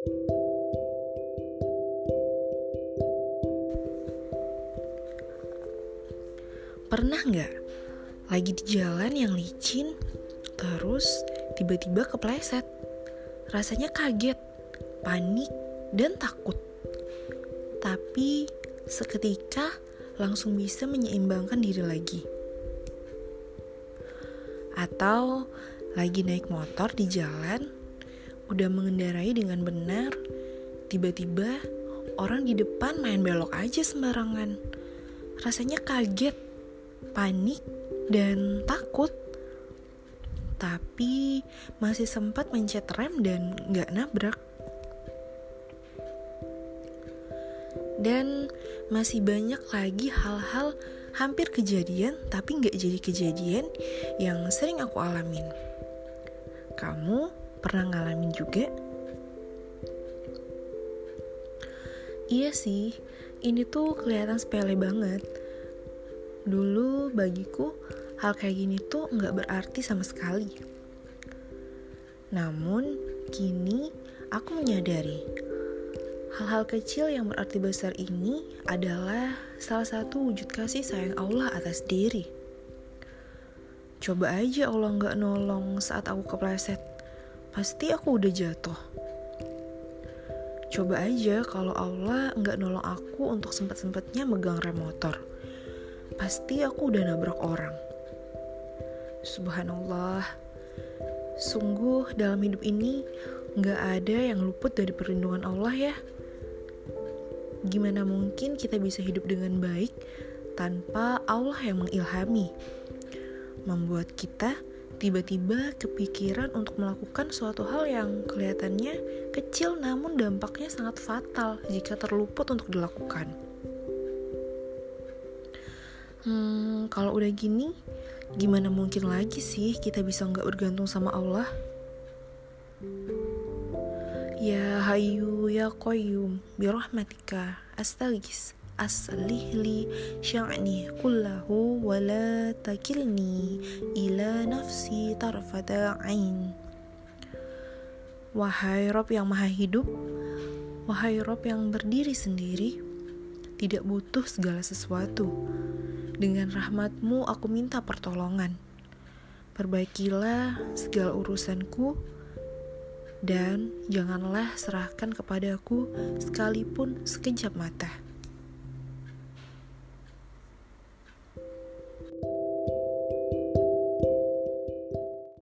Pernah nggak lagi di jalan yang licin, terus tiba-tiba kepleset? Rasanya kaget, panik, dan takut. Tapi seketika langsung bisa menyeimbangkan diri lagi. Atau lagi naik motor di jalan, udah mengendarai dengan benar, tiba-tiba orang di depan main belok aja sembarangan. Rasanya kaget panik, dan takut. Tapi masih sempat mencet rem dan gak nabrak. Dan masih banyak lagi hal-hal hampir kejadian tapi gak jadi kejadian yang sering aku alamin. Kamu pernah ngalamin juga? Iya sih, ini tuh kelihatan sepele banget Dulu bagiku hal kayak gini tuh nggak berarti sama sekali. Namun kini aku menyadari hal-hal kecil yang berarti besar ini adalah salah satu wujud kasih sayang Allah atas diri. Coba aja Allah nggak nolong saat aku kepleset, pasti aku udah jatuh. Coba aja kalau Allah nggak nolong aku untuk sempat-sempatnya megang rem motor pasti aku udah nabrak orang. Subhanallah, sungguh dalam hidup ini gak ada yang luput dari perlindungan Allah ya. Gimana mungkin kita bisa hidup dengan baik tanpa Allah yang mengilhami? Membuat kita tiba-tiba kepikiran untuk melakukan suatu hal yang kelihatannya kecil namun dampaknya sangat fatal jika terluput untuk dilakukan. Hmm, kalau udah gini, gimana mungkin lagi sih kita bisa nggak bergantung sama Allah? Ya Hayu ya Qayyum birahmatika astaghis aslih li sya'ni kullahu wa la takilni ila nafsi tarfata ain Wahai Rob yang maha hidup Wahai Rob yang berdiri sendiri Tidak butuh segala sesuatu dengan rahmatmu aku minta pertolongan. Perbaikilah segala urusanku dan janganlah serahkan kepadaku sekalipun sekejap mata.